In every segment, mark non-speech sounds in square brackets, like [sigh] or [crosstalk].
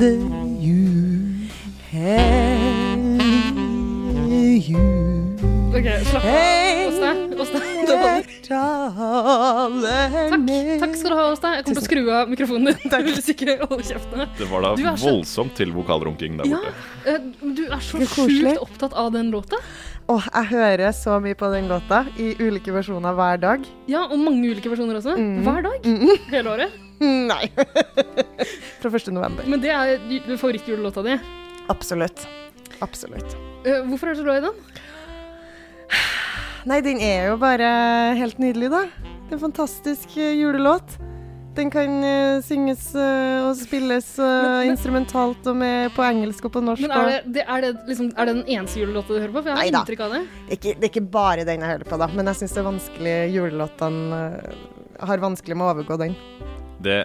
another you. Hey, you. Ok, slapp av. Åsta. Takk. Takk, takk skal du ha, Åsta. Jeg kommer til å skru av mikrofonen din hvis ikke kjeften. Det var da så- voldsomt til vokalrunking der borte. Ja, du er så sjukt opptatt av den låta. Åh, jeg hører så mye på den låta i ulike versjoner hver dag. Ja, og mange ulike versjoner også. Mm. Hver dag. Hele året. [laughs] Nei. Fra 1. november. Men det er ju- favorittjulelåta di. Absolutt. Absolutt. Uh, hvorfor er du så glad i den? Nei, den er jo bare helt nydelig, da. Det er en fantastisk eh, julelåt. Den kan uh, synges uh, og spilles Men- men- instrumentalt og med på engelsk og på norsk. Men er det, det, er, det liksom, er det den eneste julelåta du hører på? For jeg har Neida. inntrykk av det. det, er ikke, det er ikke bare den jeg hører på, da. Men jeg syns det er vanskelig julelåtene har vanskelig med å overgå den. Det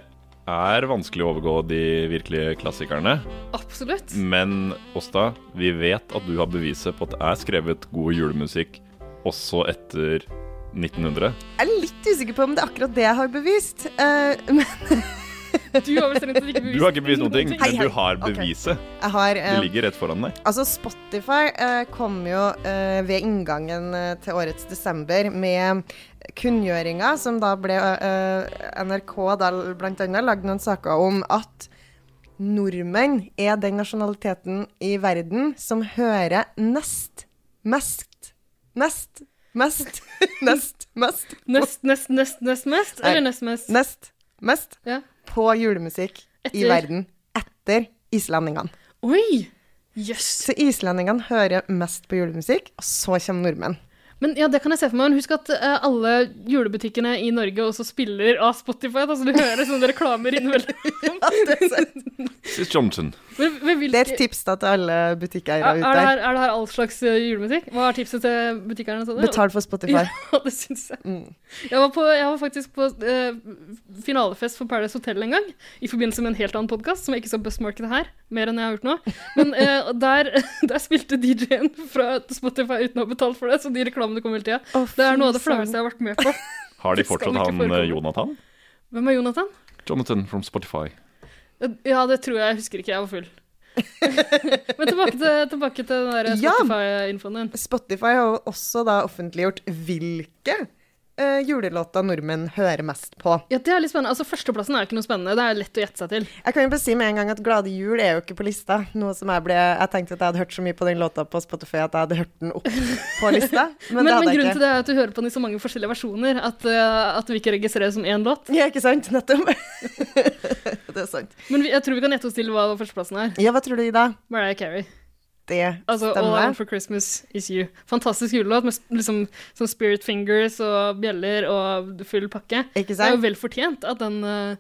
er vanskelig å overgå de virkelige klassikerne, Absolutt. men Åsta, vi vet at du har beviset på at det er skrevet god julemusikk også etter 1900. Jeg er litt usikker på om det er akkurat det jeg har bevist. uh, [laughs] men Du har bestemt at du ikke bevist Du har ikke bevist noen ting, Hei, men du har beviset. jeg har Det eh, ligger rett foran deg. Altså, Spotify uh, kom jo uh, ved inngangen uh, til årets desember med kunngjøringa, som da ble NRK da annet lagde noen saker om at nordmenn er den nasjonaliteten i verden som hører nest mest Nest mest [laughs] Nest mest Nest, nest, nest, nest mest? Eller nest mest? Nest mest Ja. På julemusikk i verden etter islendingene. Oi! Jøss. Så islendingene hører mest på julemusikk, og så kommer nordmenn. Men ja, det kan jeg se for meg. Men husk at uh, alle julebutikkene i Norge også spiller av Spotify, Altså, du hører sånne reklamer innimellom. [laughs] Sis Johnson. Men, men hvilke, Det er et tips da til alle butikkeiere er, er, ute der. her, er det her all slags eh, julemusikk? Hva er tipset til butikkeierne? Betal for Spotify. [laughs] Ja, det syns jeg. Mm. Jeg var, på, jeg var faktisk på uh, finalefest for Paradise Hotel en gang, i forbindelse med en helt annen podkast, som jeg ikke så Bustmarkedet her, mer enn jeg har gjort nå. Men [laughs] uh, der, der spilte DJ-en fra Spotify uten å ha betalt for det, så de reklamene kom hele tida. Oh, Det er noe av det flaueste jeg har vært med på. Har de fortsatt han Jonathan? Hvem er Jonathan? Jonathan from Spotify. Ja, det tror jeg. Jeg husker ikke. Jeg var full. [laughs] Men tilbake til, tilbake til den der Spotify-infoen din. Spotify har også da offentliggjort hvilke eh, julelåta nordmenn hører mest på. Ja, det er litt spennende. Altså, Førsteplassen er ikke noe spennende. Det er lett å gjette seg til. Jeg kan jo bare si med en gang at Glade jul er jo ikke på lista. Noe som jeg ble Jeg tenkte at jeg hadde hørt så mye på den låta på Spotify at jeg hadde hørt den opp på lista, [laughs] men, Men, det men, hadde jeg grunnen ikke. til det er at du hører på den i så mange forskjellige versjoner at, uh, at vi ikke registrerer som én låt. Ja, ikke sant? Nettopp. [laughs] det er sant. Men vi, jeg tror vi kan gjette oss til hva førsteplassen er. Ja, hva tror du, Ida? Mariah Carey. Det Altså All I. Want for Christmas Is You. Fantastisk julelåt med liksom, sånn Spirit Fingers og bjeller og full pakke. Ikke Det er jo vel fortjent at den eh,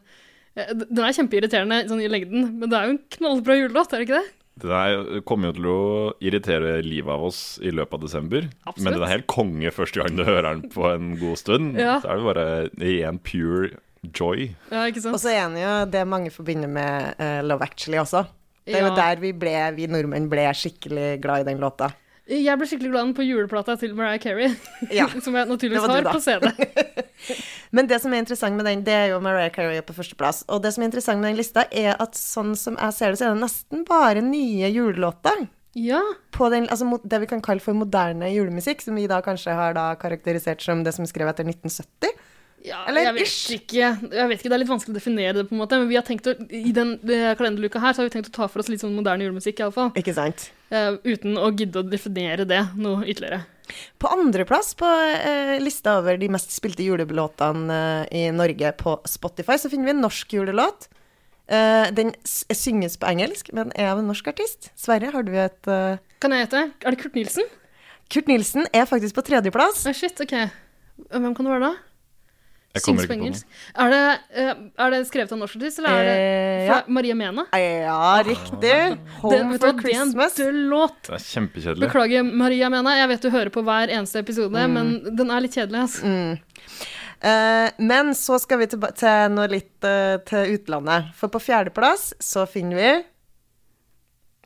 eh, Den er kjempeirriterende sånn i lengden, men det er jo en knallbra julelåt, er det ikke det? Det er, kommer jo til å irritere livet av oss i løpet av desember. Absolutt. Men den er helt konge første gang du [laughs] hører den på en god stund. Ja. Så er det bare ren pure joy. Ja, ikke sant? Og så er den jo det mange forbinder med uh, Love Actually også. Det er jo Ja. der vi ble, vi nordmenn ble skikkelig glad i den låta. Jeg ble skikkelig glad på juleplata til Mariah Carey, Ja. [laughs] som jeg naturligvis har på CD. [laughs] Men det som er interessant med den, det er jo Mariah Carey på førsteplass. Og det som er interessant med den lista, er at sånn som jeg ser det, så er det nesten bare nye julelåter. Ja. På den, altså det vi kan kalle for moderne julemusikk, som vi da kanskje har da karakterisert som det som er skrevet etter 1970. ja Eller jeg vet ikke. Jeg vet ikke, Det er litt vanskelig å definere det, på en måte, men vi har tenkt å, i den eh, kalenderluka her så har vi tenkt å ta for oss litt sånn moderne julemusikk, iallfall. Ikke sant? Uh, uten å gidde å definere det noe ytterligere. På andreplass på uh, lista over de mest spilte julelåtene uh, i Norge på Spotify, så finner vi en norsk julelåt. Den synges på engelsk, men er av en norsk artist. Sverre, har du et Kan jeg gjette? Er det Kurt Nilsen? Kurt Nilsen er faktisk på tredjeplass. Oh, shit, ok. Hvem kan det være da? Jeg kommer ikke på noe. Er det, eh, er det skrevet av norsk artist, eller er det Eh, fra ja. Maria Mena? Ja, riktig. Home Den, for Christmas. det er en låt. Det er kjempekjedelig. Beklager, Maria Mena. Jeg vet du hører på hver eneste episode, Mm. men den er litt kjedelig. Altså. Eh, men så skal vi til, til noe litt uh, til utlandet. For på fjerdeplass så finner vi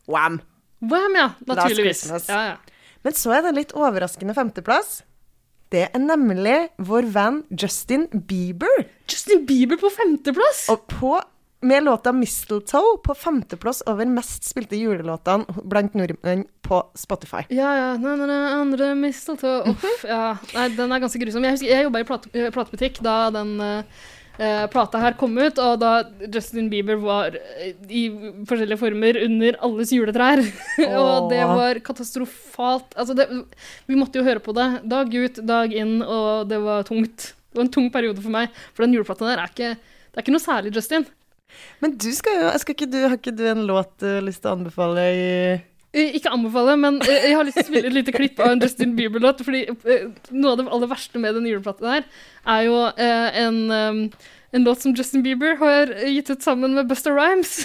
Wam. Wam, ja. Naturligvis. Ja, ja. Men så er det en litt overraskende femteplass. Det er nemlig vår venn Justin Bieber. Justin Bieber på femteplass! Og på med låta 'Mistletoe' på femteplass over mest spilte julelåtene blant nordmenn på Spotify. Ja, ja. Na, na, na, andre mistletoe. Uff, ja. Nei, den er ganske grusom. Jeg husker jeg jobba i plate, eh, platebutikk da den eh, eh, plata her kom ut, og da Justin Bieber var eh, i forskjellige former under alles juletrær. [laughs] og det var katastrofalt. Altså, det, vi måtte jo høre på det dag ut, dag inn, og det var tungt. Det var en tung periode for meg, for den juleplata der er ikke det er ikke noe særlig, Justin. Men du skal jo skal ikke du, Har ikke du en låt du har lyst til å anbefale i Eh, Ikke anbefale, men eh, jeg har lyst til å spille et lite klipp av en Justin Bieber-låt. Fordi eh, noe av det aller verste med den juleplata der, er jo eh, en, eh, en låt som Justin Bieber har gitt ut sammen med Busta Rhymes.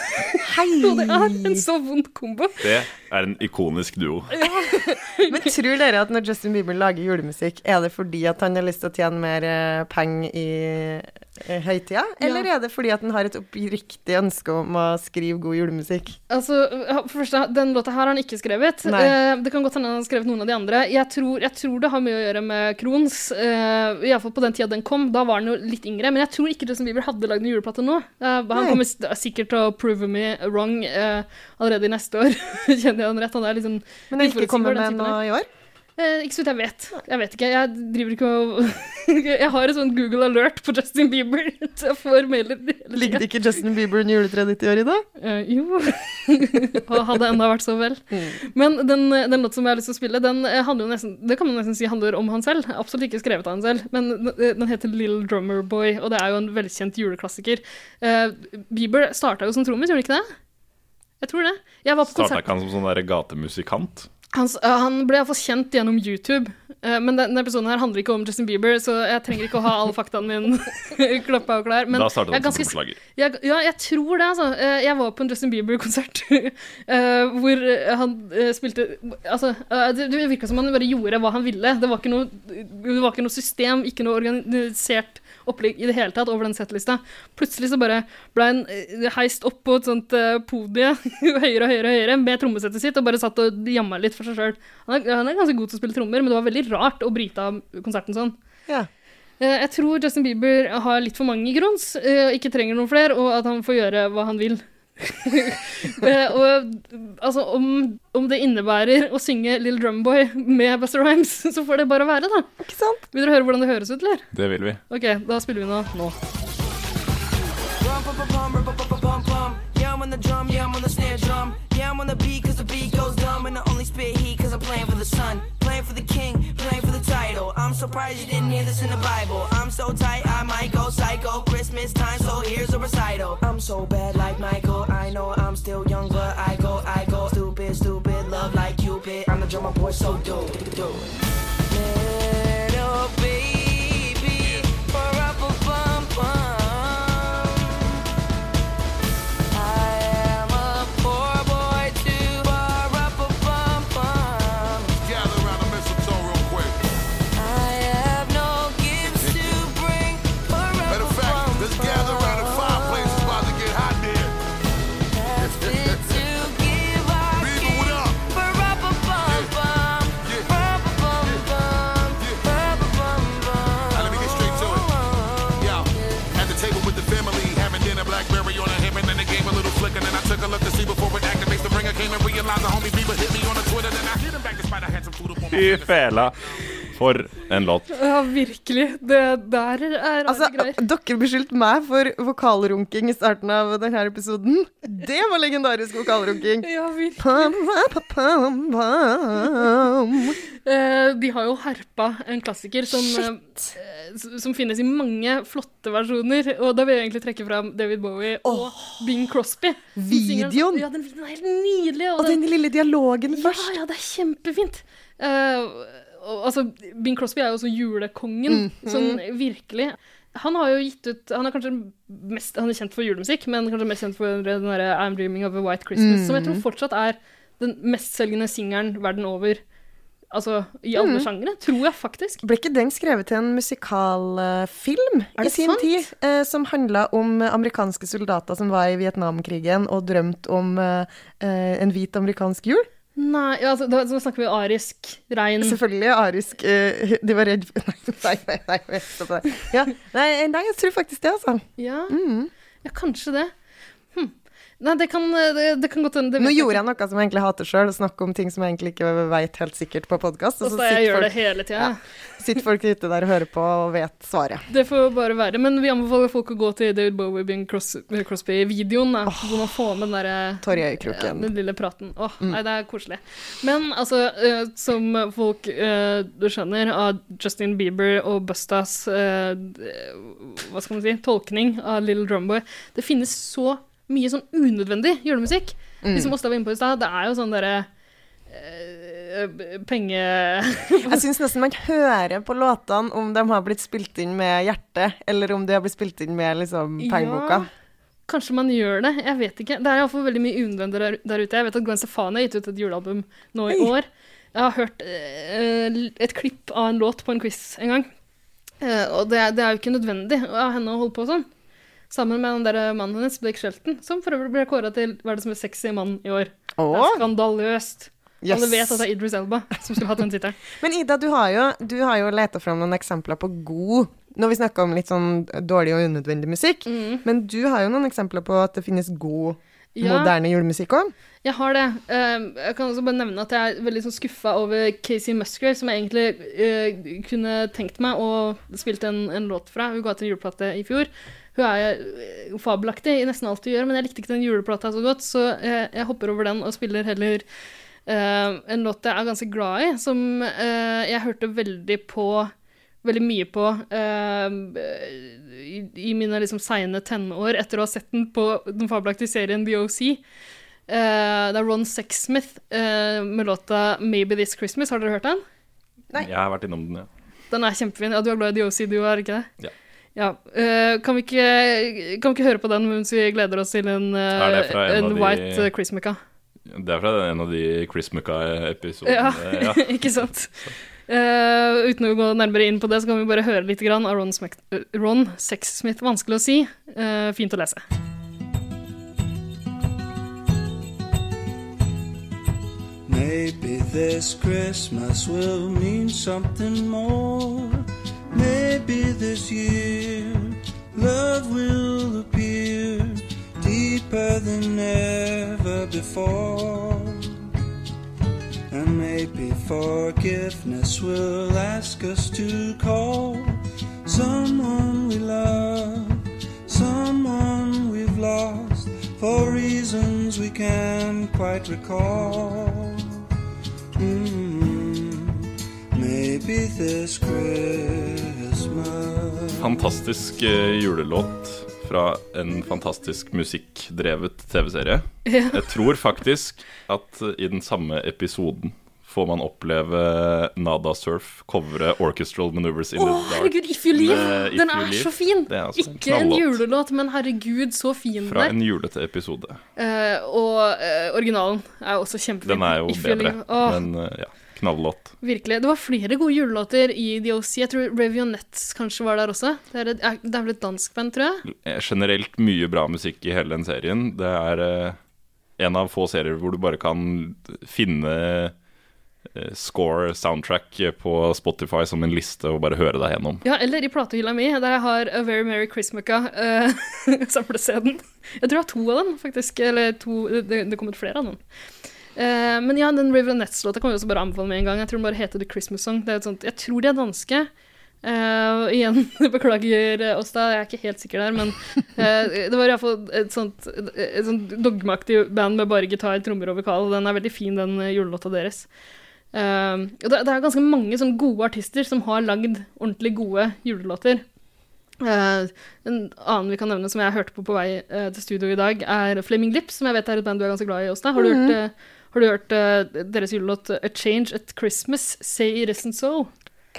Hei! [laughs] Og det er en så vond kombo. Det er en ikonisk duo. [laughs] Men tror dere at når Justin Bieber lager julemusikk, er det fordi at han har lyst til å tjene mer eh, penger i eh, høytida? Eller er det fordi at han har et oppriktig ønske om å skrive god julemusikk? Altså, for første, Den låta her har han ikke skrevet. Eh, det kan godt hende han har skrevet noen av de andre. Jeg tror, jeg tror det har mye å gjøre med Krohns. Uh, Iallfall på den tida den kom. Da var han jo litt yngre. Men jeg tror ikke Justin Bieber hadde lagd en juleplate nå. Eh, han kommer sikkert til å prove me wrong eh, allerede i neste år. [laughs] Kjenner jeg han rett? Han er liksom Men han ikke kommet med noe i år? Eh, ikke så vidt jeg vet. Jeg vet ikke. Jeg driver ikke og [laughs] Jeg har et sånn Google alert på Justin Bieber. Så jeg får mailer. Ligger det ikke Justin Bieber under juletreet ditt i år i dag? Eh, jo. [laughs] Og hadde enda vært så vel. Men den, den låten som jeg har lyst til å spille, den eh, handler jo nesten Det kan man nesten si handler om han selv. Absolutt ikke skrevet av han selv. Men den den heter Little Drummer Boy, og det er jo en velkjent juleklassiker. Eh, Bieber starta jo som trommis, gjorde han ikke det? Jeg tror det. Jeg var på Starta ikke han som sånn der gatemusikant? Han, øh, han ble iallfall kjent gjennom YouTube, eh, men denne episoden her handler ikke om Justin Bieber, så jeg trenger ikke å ha alle faktaen min [laughs] klappa og klar. Men da starta han som jeg, ja, jeg tror det, altså. Eh, Jeg var på en Justin Bieber-konsert [laughs] eh, hvor eh, han eh, spilte Altså, eh, det, virka som han bare gjorde hva han ville. Det var ikke noe, var ikke noe system, ikke noe organisert opplegg i det hele tatt over den settlista. Plutselig så bare ble han eh, heist opp på et sånt eh, podie [laughs] høyere og høyere og høyere med trommesettet sitt og bare satt og jamma litt for seg sjøl. Han, han er ganske god til å spille trommer, men det var veldig rart å bryte av konserten sånn. Ja. Eh, Jeg tror Justin Bieber har litt for mange grons, ikke trenger noen flere, og at han får gjøre hva han vil. Eh, og altså, om, om det innebærer å synge Little Drumboy med Buster Rhymes, så får det bare være, da. Ikke sant? Vil dere høre hvordan det høres ut, eller? Det vil vi. Ok, da spiller vi nå. nå. Rum, pum, pum, pum, rum, pum, pum, pum, pum. Yeah, I'm on drum, yeah, I'm on the snare drum. Yeah, I'm on the beat, cause the beat goes dumb. And I only spit heat, cause I'm playing for the sun. Surprised you didn't hear this in the Bible. I'm so tight, I might go psycho. Christmas time, so here's a recital. I'm so bad like Michael. I know I'm still young, but I go, I go. Stupid, stupid, love like Cupid. I'm the drummer boy, so do, do. Little baby, fela. For en låt. Ja, virkelig. Det der er Altså, greier. dere beskyldte meg for vokalrunking i starten av denne episoden. Det var legendarisk vokalrunking. Ja, virkelig. Pam, pam, pam. Eh, de har jo herpa en klassiker som, eh, som finnes i mange flotte versjoner. Og da vil jeg egentlig trekke fram David Bowie og Bing Crosby. Videoen. Ja, den videoen er helt nydelig. Og den lille dialogen først. ja, det er kjempefint. Eh, og, altså, Bing Crosby er jo også julekongen, mm. sånn virkelig. Han har jo gitt ut Han er kanskje mest Han er kjent for julemusikk, men kanskje mest kjent for den derre I'm Dreaming of a White Christmas, som jeg tror fortsatt er den mestselgende singelen verden over. Altså i alle mm. sjangere, tror jeg faktisk. Ble ikke den skrevet til en musikalfilm uh, i sin sant? tid? Uh, som handla om amerikanske soldater som var i Vietnamkrigen og drømte om uh, eh, en hvit amerikansk jul. Nei, ja, altså, da, så snakker vi arisk rein. Selvfølgelig arisk uh, [laughs] De var redd [laughs] Nei, nei, nei. nei. Ja. Nei, nei, jeg tror faktisk det, altså. Ja, Mm. ja, kanskje det. Nei, det kan, det, det kan godt hende. Nå gjorde jeg noe som jeg egentlig hater sjøl, snakke om ting som jeg egentlig ikke veit helt sikkert på podkast. Og Altså, så jeg gjør gjør det hele tida. sitter folk ute der og hører på og vet svaret. Det får bare være. Men vi anbefaler folk å gå til David Bowie Bing Cros Crosby-videoen, Oh, hvor man får med den derre Ja, den lille praten. Åh, Mm. nei, det er koselig. Men altså, uh, som folk uh, du skjønner, av Justin Bieber og Bustas uh, hva skal man si, tolkning av Little Drumboy Det finnes så mye sånn unødvendig julemusikk. Mm. Liksom som Åsta var inne på i stad, det er jo sånn derre eh, penge... [laughs] Jeg syns nesten man hører på låtene om de har blitt spilt inn med hjertet, eller om de har blitt spilt inn med liksom pengeboka. Kanskje man gjør det, jeg vet ikke. Det er iallfall veldig mye unødvendig der, der ute. Jeg vet at Gwen Stefani har gitt ut et julealbum nå i år. Jeg har hørt uh, et klipp av en låt på en quiz en gang. Uh, og det, det er jo ikke nødvendig av henne å holde på sånn. Sammen med den der mannen hennes, Blake Shelton, som for øvrig ble kåra til hva mest det som sexy mann i år. Åh. Det er skandaløst. yes. Alle vet at det er Idris Elba som skulle hatt den tittelen. [laughs] Men Ida, du har jo, du har jo leta fram noen eksempler på god Når vi snakker om litt sånn dårlig og unødvendig musikk, Mm. men du har jo noen eksempler på at det finnes god Ja. moderne julemusikk òg. Jeg har det. Eh, jeg kan også bare nevne at jeg er veldig sånn skuffa over Casey Musgrave, som jeg egentlig eh, kunne tenkt meg å spilt en, en låt fra. Hun ga ut en juleplate i fjor. Hun er eh, fabelaktig i nesten alt hun gjør, men jeg likte ikke den juleplata så godt, så jeg, jeg hopper over den og spiller heller Uh, en låt jeg er ganske glad i, som uh, jeg hørte veldig på Veldig mye på uh, i, i mine liksom seine tenår etter å ha sett den på den fabelaktige serien The OC. Eh, det er Ron Sexsmith uh, med låta 'Maybe This Christmas'. Har dere hørt den? Nei. Jeg har vært innom den, ja. Den er kjempefin. Ja, du er glad i The OC, du er ikke det? Ja. Ja, eh, kan, vi ikke, kan vi ikke høre på den mens vi gleder oss til en, eh, en en White de- White uh, Det er fra en av de Chris Mucka-episodene. Ja, Ja. [laughs] ikke sant? Uh, uten å gå nærmere inn på det, så kan vi bare høre litt grann av Ron, Smek eh, Ron Sexsmith. Vanskelig å si, Uh, fint å lese. Maybe this Christmas will mean something more. Maybe this year love will appear deeper than ever before. And maybe forgiveness will ask us to call someone we love, someone we've lost for reasons we can't quite recall. Mm, Christmas. Fantastisk eh, julelåt fra en fantastisk musikkdrevet TV-serie. Ja. Jeg tror faktisk at i den samme episoden får man oppleve Nada Surf covre Orchestral Maneuvers in oh, the Dark. herregud, If You Leave! Med Den er Leave. så fin! Er altså Ikke en en julelåt, men herregud, så fin Fra den er. en julete episode. Uh, og uh, originalen er også kjempefin. Den er jo If bedre, men uh, ja, knallåt. Virkelig. Det var flere gode julelåter i The OC. Jeg tror Revionettes kanskje var der også. Det er, et, det er vel et dansk band, tror jeg. Eh, Generelt mye bra musikk i hele den serien. Det er eh, en av få serier hvor du bare kan finne eh, score, soundtrack på Spotify som en liste og bare høre deg gjennom. Ja, eller i platehylla mi, der jeg har A Very Merry Christmacka, [laughs] uh, samle-CD-en. Jeg tror jeg har to av dem, faktisk. Eller to Det, det kom ut flere av den. Eh, men ja, den River Nets-låta kan vi også bare anbefale med en gang. Jeg tror den bare heter The Christmas Song. Det er et sånt, jeg tror de er danske. Uh, igjen, [laughs] beklager eh, oss da, jeg er ikke helt sikker der, men uh, det var iallfall et sånt, et sånt dogmeaktig band med bare gitar, trommer og vokal. Den er veldig fin, den eh, julelåta deres. Uh, og det, det er ganske mange sånne gode artister som har lagd ordentlig gode julelåter. Uh, en annen vi kan nevne som jeg hørte på på vei uh, til studio i dag, er Flaming Lips, som jeg vet er et band du er ganske glad i, Åsta. Har du hørt, eh, har du hørt uh, deres julelåt A Change at Christmas, Say It Isn't So?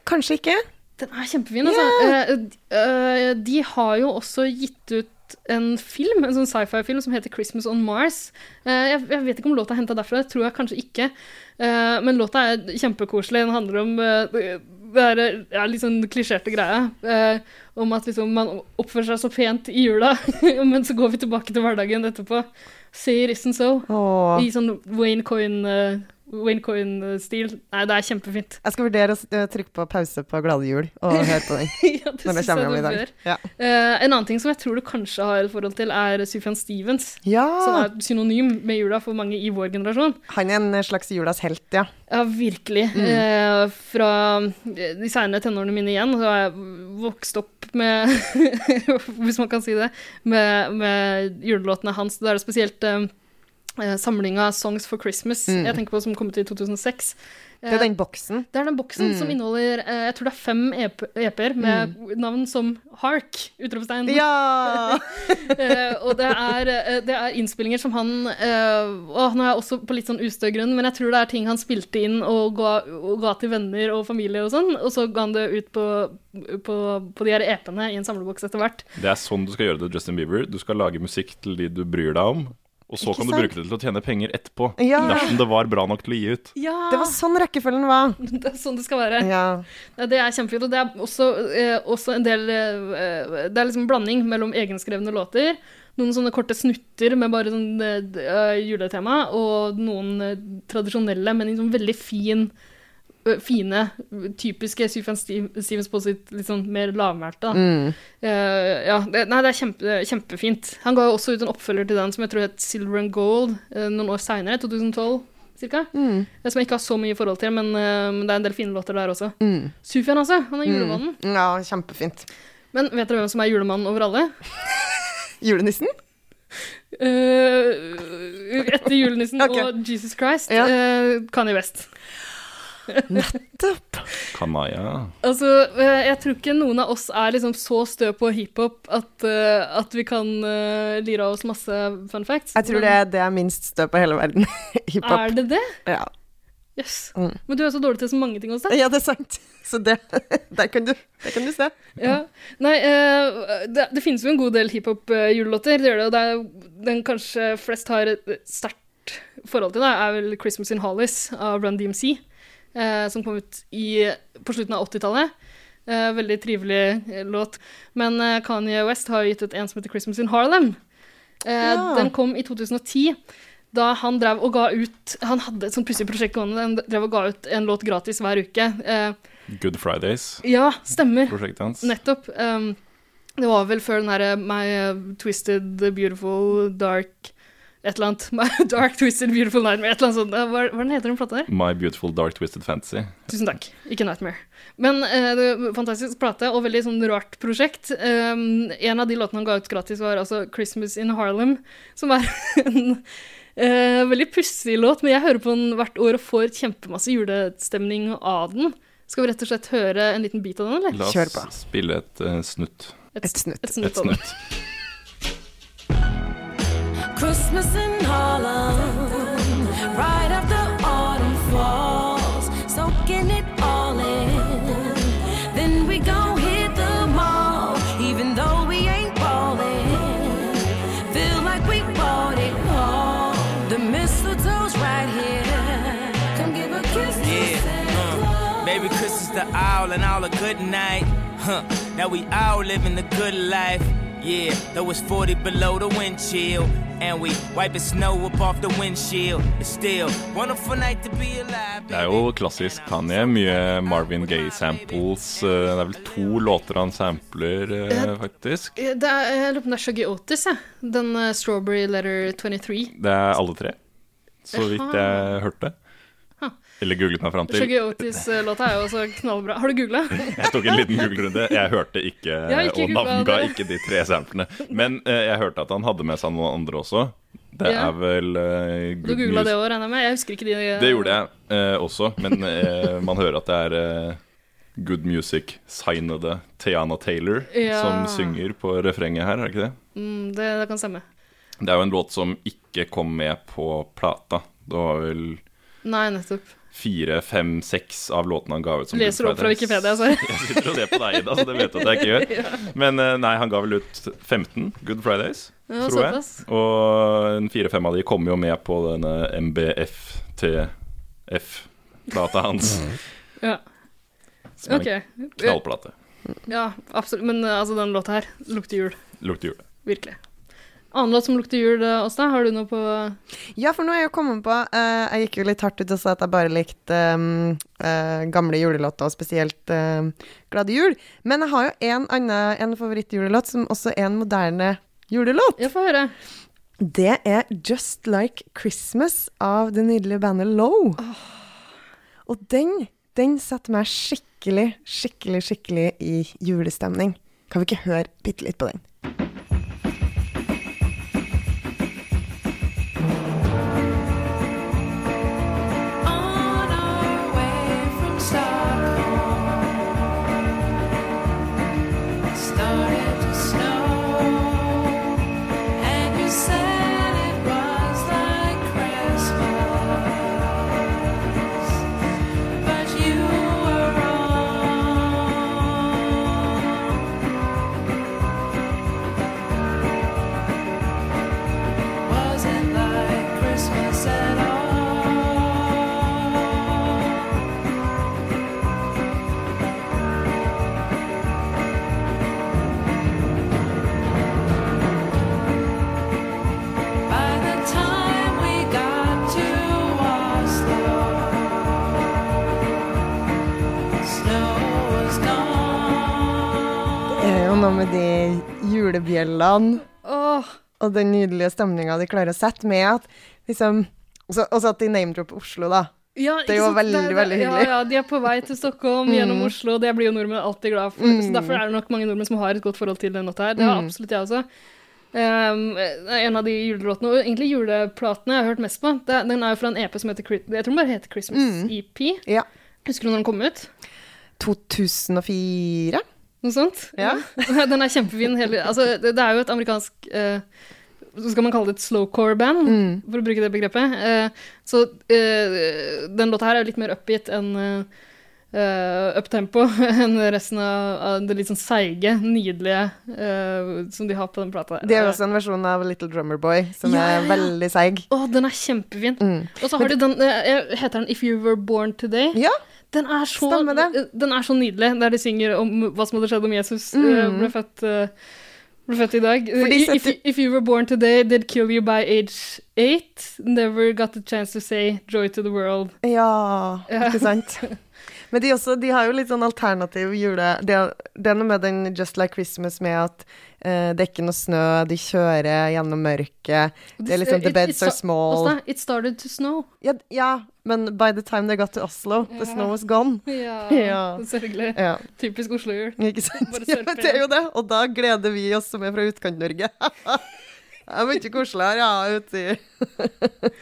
Kanskje ikke? Den er kjempefin, altså. Yeah. Uh, de har jo også gitt ut en film, en sånn sci-fi-film som heter 'Christmas on Mars'. Eh, jeg, jeg vet ikke om låta er henta derfra, det tror jeg kanskje ikke. Eh, men låta er kjempekoselig. Den handler om eh, det er ja, litt sånn klisjerte greia. eh, om at liksom, man oppfører seg så pent i jula, [laughs] men så går vi tilbake til hverdagen etterpå. Say it isn't so. I sånn Wayne Coyne, uh, Wayne Coyne-stil. Nei, det er kjempefint. Jeg skal vurdere å eh, trykke på pause på Glade jul og [laughs] høre på den ja, det når det kommer om i du dag. bør. Ja. Uh, en annen ting som jeg tror du kanskje har et forhold til, er Sufjan Stevens. Ja. Som er synonym med jula for mange i vår generasjon. Han er en slags julas helt, ja. Ja, virkelig. Mm. Uh, fra de senere tenårene mine igjen, så har jeg vokst opp med [laughs] Hvis man kan si det. Med, med julelåtene hans. Det er spesielt eh, eh, samlinga 'Songs for Christmas' Mm. jeg tenker på som kom ut i 2006. Det er den boksen. Det er den boksen Mm. som inneholder eh, jeg tror det er fem EP EP-er med navn som Hark! Utropstegn. Ja! [laughs] Eh, og det er, eh, det er innspillinger som han Og nå er jeg også på litt sånn ustø grunn, men jeg tror det er ting han spilte inn og ga, og ga til venner og familie og sånn, og så ga han det ut på, på, på de her EP-ene i en samleboks etter hvert. Det er sånn du skal gjøre det, Justin Bieber. Du skal lage musikk til de du bryr deg om, og så Ikke kan du sant? bruke det til å tjene penger etterpå. Ja. Dersom det var bra nok til å gi ut. Ja! Det var sånn rekkefølgen var. [laughs] det er sånn det skal være. Ja. Ja, Det er kjempefint. Og det er også, eh, også en del eh, Det er liksom en blanding mellom egenskrevne låter, noen sånne korte snutter med bare sånn eh, juletema, og noen eh, tradisjonelle, men liksom veldig fin eh, Fine, typiske Sufjan Stevens på sitt litt sånn mer lavmælte. Mm. Uh, ja, det, nei, det er kjempe, kjempefint. Han ga også ut en oppfølger til den som jeg tror het Silver and Gold uh, noen år seinere, 2012 cirka. Mm. Eh, Som jeg ikke har så mye forhold til, men uh, det er en del fine låter der også. Mm. Sufjan, altså. Han er julemannen. Ja, kjempefint. Men vet dere hvem som er julemannen over alle? [laughs] Julenissen? Uh, etter julenissen [laughs] okay. og Jesus Christ, Ja. uh, Kanye West. Topp. Kamaya. Altså, eh, jeg tror ikke noen av oss er liksom så stø på hiphop at, eh, at vi kan uh, lire av oss masse fun facts. Jeg tror det er det er minst stø på hele verden. [laughs] Hiphop. Er det det? Ja. Jøss. Mm. Men du er så dårlig til så mange ting også. ja, det er sant. Så det, [laughs] der kan du, der kan du se. Ja. Nei, eh, det, det finnes jo en god del hiphop-julelåter, det gjør det, og det er, den kanskje flest har et sterkt forhold til, da, er vel 'Christmas in Hollis' av Run DMC, eh, som kom ut i, på slutten av 80-tallet. Eh, veldig trivelig eh, låt. Men eh, Kanye West har gitt ut en som heter 'Christmas in Harlem'. Eh, Ja. Den kom i 2010. Da han drev og ga ut Han hadde et sånt pussig prosjekt gående. Han drev og ga ut en låt gratis hver uke. Eh, Good Fridays, ja, stemmer. prosjektet hans. Nettopp. Um, det var vel før den herre My Twisted Beautiful Dark Et eller annet. [laughs] My Dark Twisted Beautiful Nightmare. Et eller annet sånt. Hva, hva er heter den plata der? My Beautiful Dark Twisted Fantasy. Tusen takk. Ikke Nightmare. Men uh, det er en fantastisk plate, og veldig sånn rart prosjekt. Um, en av de låtene han ga ut gratis, var altså 'Christmas in Harlem', som er [laughs] en uh, veldig pussig låt, men jeg hører på den hvert år og får kjempemasse julestemning av den. Skal vi rett og slett høre en liten bit av den, eller? La Kjør oss på. spille et uh, snutt. Et snutt. Et snutt Et av den. snutt. [laughs] Christmas in Harlem, right after autumn falls, soaking it all in. Then we gon' hit the mall, even though we ain't ballin'. Feel like we bought it all. The mistletoe's right here. Come give a kiss to Yeah, uh. Merry Christmas the all and all a good night. Huh, now we all living the good life. Yeah, though it's 40 below the wind chill. And we wiping snow up off the windshield. It's still wonderful night to be alive. Det er jo klassisk Kanye. Mye Marvin Gaye-samples. Eh, Det er vel to låter han sampler, eh, faktisk. Det er, jeg lurer på om det er Shuggy Otis, jeg. Den eh, Strawberry Letter 23. Det er alle tre, så vidt jeg hørte. Eller googlet meg fram til. Shuggy Otis-låta er jo også knallbra. Har du googla? [laughs] Jeg tok en liten Google-runde. Jeg hørte ikke, Jeg ikke og navnga ikke de tre samplene. Men uh, jeg hørte at han hadde med seg noen andre også. Det Ja. er vel eh, Du googla det òg, regner jeg med? Jeg husker ikke de Det gjorde jeg eh, også, men eh, man hører at det er eh, Good Music-signede Tiana Taylor Ja. som synger på refrenget her, er det ikke det? Mm, det, det kan stemme. Det er jo en låt som ikke kom med på plata. Det var vel Nei, nettopp. Fire, fem, seks av låtene han ga ut som Leser opp fra Wikipedia, sorry. [laughs] Jeg sitter og ser på deg, Ida, så det vet du at jeg ikke gjør. [laughs] Men eh, nei, han ga vel ut 15 Good Fridays, Ja, tror jeg. Og en fire-fem av de kommer jo med på denne MBFTF-plata hans. [laughs] Ja. Som er Ok. en knallplate. Ja, absolutt. Men eh, altså, den låta her lukter jul. Lukter jul. Virkelig. Annen låt som lukter jul, også, Åsta? Har du noe på Ja, for nå er jeg jo kommet på uh, Jeg gikk jo litt hardt ut og sa at jeg bare likte um, uh, gamle julelåter, og spesielt uh, Glade jul. Men jeg har jo en annen en favorittjulelåt som også er en moderne julelåt. Ja, få høre. Det er Just Like Christmas av det nydelige bandet Low. Og den, den setter meg skikkelig, skikkelig, skikkelig i julestemning. Kan vi ikke høre bitte litt på den? Julebjellene oh. og den nydelige stemninga de klarer å sette med at liksom også, også at de name-dropper Oslo, da. ja, Det er jo veldig, veldig, veldig hyggelig. Ja, ja, de er på vei til Stockholm gjennom Oslo, det blir jo nordmenn alltid glad for. Så derfor er det nok mange nordmenn som har et godt forhold til den låta her. Det har absolutt jeg også. Um, er en av de julelåtene, og egentlig juleplatene jeg har hørt mest på, det, den er jo fra en EP som heter Jeg tror den bare heter Christmas EP. Ja. Husker du når den kom ut? 2004? Noe sånt? Ja. den er kjempefin. Hele, altså, det, er jo et amerikansk uh, Så skal man kalle det et slowcore-band, for å bruke det begrepet. Uh, så uh, den låta her er litt mer upbeat enn uh, uptempo [laughs] enn resten av, det litt sånn seige, nydelige som de har på den plata. Det er jo også en versjon av Little Drummer Boy som ja, er veldig seig. Å, den er kjempefin. Mm. Og så har de den Heter den If You Were Born Today? Ja, Den er så, den er så nydelig, der de synger om hva som hadde skjedd om Jesus mm. ble født, eh, ble født i dag. If, if you were born today, they'd kill you by age eight. Never got the chance to say joy to the world. ja, ikke sant? [laughs] Men de, også, de har jo litt sånn alternativ jule... Det, er- noe med den Just Like Christmas med at eh, det er ikke noe snø, de kjører gjennom mørket. Det er liksom The beds are small. It started to snow. Ja, ja, men by the time they got to Oslo, the snow was gone. [laughs] Ja, Ja. Sørgelig. Ja, Typisk Oslo-jul. [laughs] ikke sant? Ja, det er jo det. Og da gleder vi oss som er fra Utkant-Norge. [laughs] Det er mye koseligere, ja, ute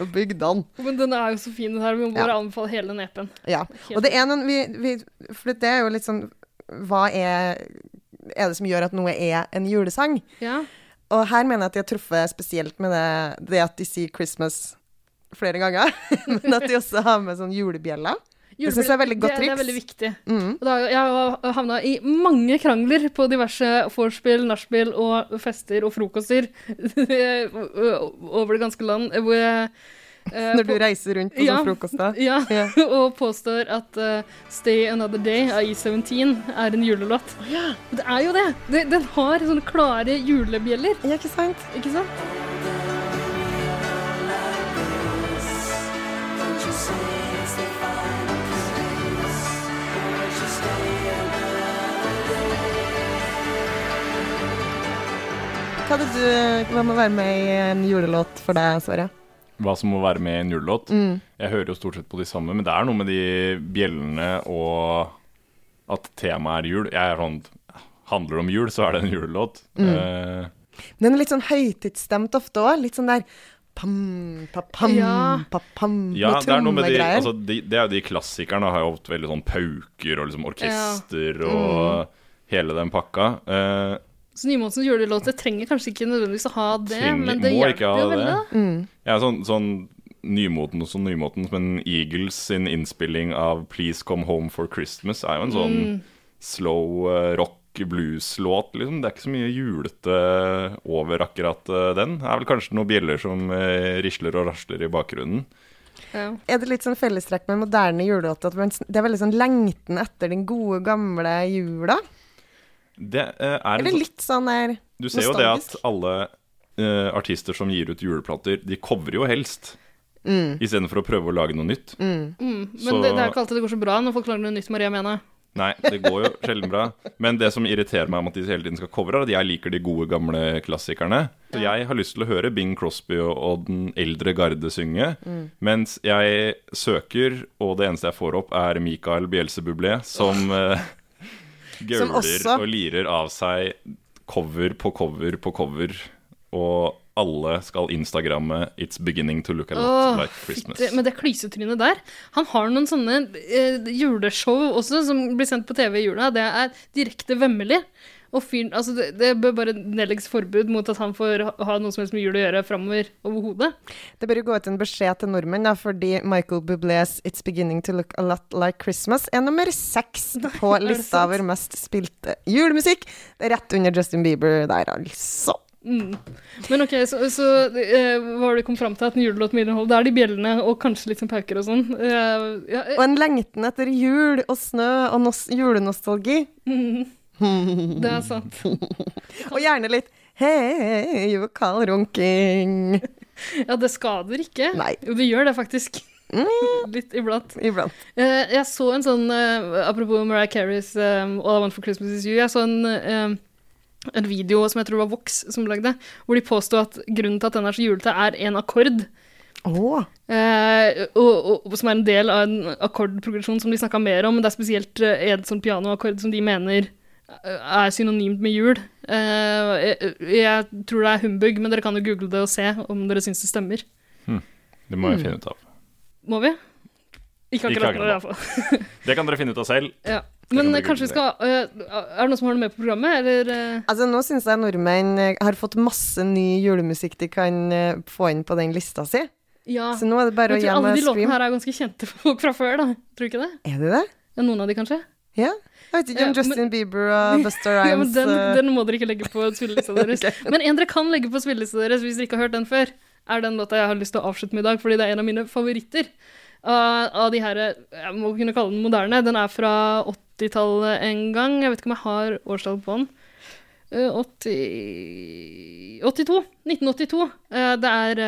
i bygdene. Men den er jo så fin, den her. Vi må bare anbefale hele den EP-en. Ja. Og det er noen vi, vi For det er jo litt sånn Hva er er det som gjør at noe er en julesang? Ja. Og her mener jeg at de har truffet spesielt med det, det at de sier 'Christmas' flere ganger. [laughs] Men at de også har med sånn julebjeller. Det synes jeg er veldig godt det, det er veldig viktig. Mm. Da, jeg har havna i mange krangler på diverse vorspiel, nachspiel og fester og frokoster [laughs] over det ganske land. Hvor jeg, Når du reiser rundt på Ja. sånn frokost da. ja, Ja. [laughs] og påstår at uh, 'Stay Another Day' av E17 er en julelåt. Det er jo det! det! Den har sånne klare julebjeller, Ja, ikke sant? ikke sant? Hva, du, hva må være med i en julelåt for deg, Sverre? Hva som må være med i en julelåt. Mm. Jeg hører jo stort sett på de samme, men det er noe med de bjellene og at temaet er jul. Jeg er sånn Handler det om jul, så er det en julelåt. Mm. Uh, Den er litt sånn høytidsstemt ofte òg. Litt sånn der pam, pa, pam, Ja. ja, det er noe med de, altså, de Det er jo de klassikerne. Har jo ofte veldig sånn pauker og liksom orkester og hele den pakka. Eh, Så Nymånsens julelåter trenger kanskje ikke nødvendigvis å ha det, Trenger- men det hjelper jo veldig. Mm. Ja, sånn, sånn nymotens og sånn nymoten, men Eagles sin innspilling av 'Please Come Home for Christmas' er jo en sånn Mm. slow eh, rock blues-låt, liksom. Det er ikke så mye julete over akkurat eh, den. Det er vel kanskje noen bjeller som eh, risler og rasler i bakgrunnen. Ja. Er det litt sånn fellestrekk med moderne julelåter at det er veldig sånn lengten etter den gode, gamle jula? Det eh, er Eller sånn- litt sånn der Du ser jo det at alle eh, artister som gir ut juleplater, de covrer jo helst. Mm. Istedenfor å prøve å lage noe nytt. Mm, men Så- det, det er ikke alltid det går så bra når folk lager noe nytt, Maria Mena. Nei, det går jo sjelden bra. Men det som irriterer meg om at de hele tiden skal covre, er at jeg liker de gode, gamle klassikerne. Så jeg har lyst til å høre Bing Crosby og, og den eldre garde synge. Mens jeg søker, og det eneste jeg får opp, er Mikael Bjelsebublé, som oh. Som gauler også- og lirer av seg cover på cover på cover. Og alle skal instagramme 'It's beginning to look a lot oh, like Christmas'. Det, Men det klysetrynet der Han har noen sånne eh, juleshow også, som blir sendt på TV i jula. Det er direkte vemmelig. Og fyren Altså, det, det bør bare nedlegges forbud mot at han får ha, noe som helst med jul å gjøre framover overhodet. Det bør jo gå ut en beskjed til nordmenn, da, fordi Michael Bublés 'It's Beginning to Look a Lot Like Christmas' er nummer seks [laughs] på det lista over mest spilte julemusikk. Det er rett under Justin Bieber der, altså. Men ok, så, så uh, hva har du kommet fram til at en julelåt med innhold? Det er de bjellene og kanskje litt sånn pauker og sånn. Uh, ja, uh. Og en lengten etter jul og snø og nos julenostalgi. Det er sant. Og gjerne litt hei, call runking. Ja, det skader ikke. Nei. Jo, det gjør det faktisk. Litt iblant. Iblant. Eh, jeg så en sånn eh, Apropos Mariah Careys um, All I Want for Christmas Is You. Jeg så en, en video som jeg tror var Vox som lagde, hvor de påsto at grunnen til at den er så julete, er en akkord. Oh. Eh, og, og, som er en del av en akkordprogresjon som de snakka mer om. Men det er spesielt en sånn pianoakkord som de mener er synonymt med jul. Eh, jeg, jeg tror det er humbug, men dere kan jo google det og se om dere syns det stemmer. Det må jeg finne ut av. Må vi? Ikke akkurat nå, iallfall. [laughs] Det kan dere finne ut av selv. [laughs] Ja. Men eh, kanskje vi skal eh, Er det noen som har noe med på programmet, eller? eh? Altså, nå syns jeg nordmenn har fått masse ny julemusikk de kan få inn på den lista si. Ja. Så nå er det bare å gjøre hjem alle de låtene her er ganske kjente for folk fra før, da. Tror du ikke det? Er det det? Ja, noen av de, kanskje? Ja. Jeg vet ikke om Justin men- Bieber og Buster [laughs] Ja, men den, eh, den må dere ikke legge på spillelista deres. [laughs] Men en dere kan legge på spillelista deres hvis dere ikke har hørt den før, er den låta jeg har lyst til å avslutte med i dag, fordi det er en av mine favoritter. Av, av de her Jeg må kunne kalle den moderne. Den er fra 80-tallet en gang. Jeg vet ikke om jeg har årstall på den. Eh, 80 82. 1982. Uh, det er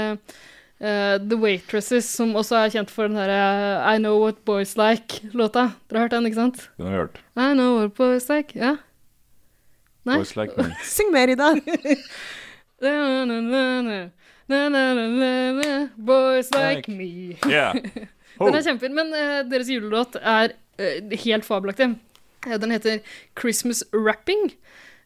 eh, eh, The Waitresses, som også er kjent for den derre I Know What Boys Like-låta. Dere har hørt den, ikke sant? Den har jeg hørt. I know what boys like, ja. Nei? Boys like me. [laughs] Syng mer, Ida. Na-na-na-na, na-na-na-na, Boys like Like. me. Yeah. [laughs] Den Oh. er kjempefin, men uh, deres julelåt er uh, helt fabelaktig. Eh, den heter Christmas Rapping.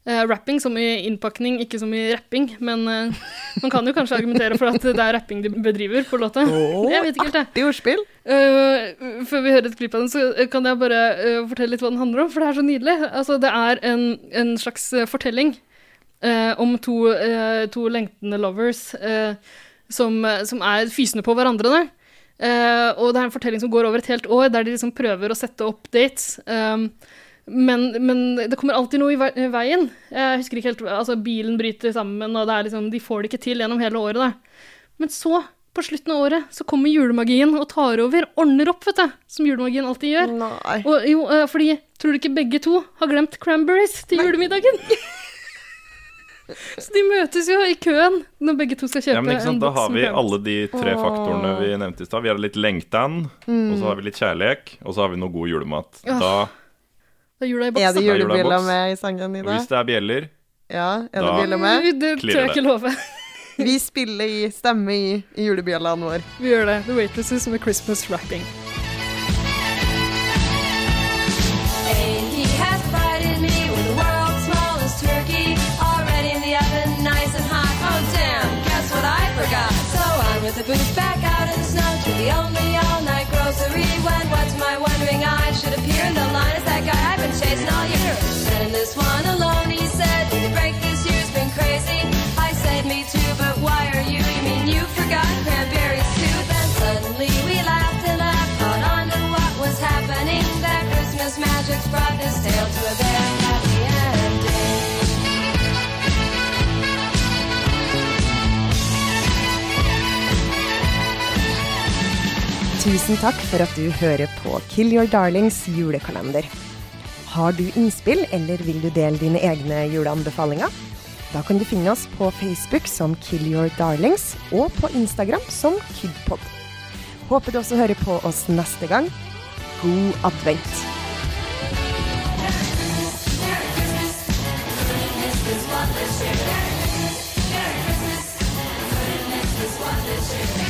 Eh, rapping som i innpakning, ikke som i rapping, men uh, man kan jo kanskje argumentere for at det er rapping de bedriver på låta. jeg vet ikke helt. Artig ordspill. Uh, før vi hører et klipp av den, så kan jeg bare fortelle litt hva den handler om, for det er så nydelig. Altså, det er en, en slags fortelling om to, to lengtende lovers som, som er fysende på hverandre. Der. Og det er en fortelling som går over et helt år, der de liksom prøver å sette opp dates. Um, men, men det kommer alltid noe i veien. Jeg husker ikke helt, altså Bilen bryter sammen, og det er liksom, de får det ikke til gjennom hele året. Da. Men så, på slutten av året, så kommer julemagien og tar over, ordner opp, vet du. Som julemagien alltid gjør. Nei. Og jo, eh, fordi, tror du ikke begge to har glemt cranberries til julemiddagen? [laughs] så de møtes jo i køen når begge to skal kjøpe Ja, men ikke sant, en Da har vi alle de tre faktorene vi nevnte i stad. Vi har litt lengtan, og så har vi litt kjærlighet, og så har vi noe god julemat. Da, Da er jula i boks. Er det da. jule- julebriller boks. med i sangen, Ida? hvis det er bjeller Ja, er det Da- briller med? Det tror jeg ikke love. [laughs] Vi spiller i stemme i, i julebjellene våre. Vi gjør det. The Waitresses med Christmas Wrapping. He has provided me with the world's smallest turkey, already in the oven, nice and hot. Damn, guess what I forgot? So on with the boots back out in the snow to the only all-night grocery. When what's my wondering eye should appear in the line is that guy chasing all year. Sending this one alone, he said. Break this year's been crazy. I said me too, but why are you? You mean you forgot cranberries too? Then suddenly we laughed and laughed, caught on to what was happening. That Christmas magic's brought this tale to a very happy ending. Tusen takk for at du hører på Kill Your Darlings julekalender. Har du innspill, eller vil du dele dine egne juleanbefalinger? Da kan du finne oss på Facebook som Kill Your Darlings, og på Instagram som Kidpod. Håper du også hører på oss neste gang. God advent. Merry Christmas. Merry Christmas. Merry Christmas. Merry year.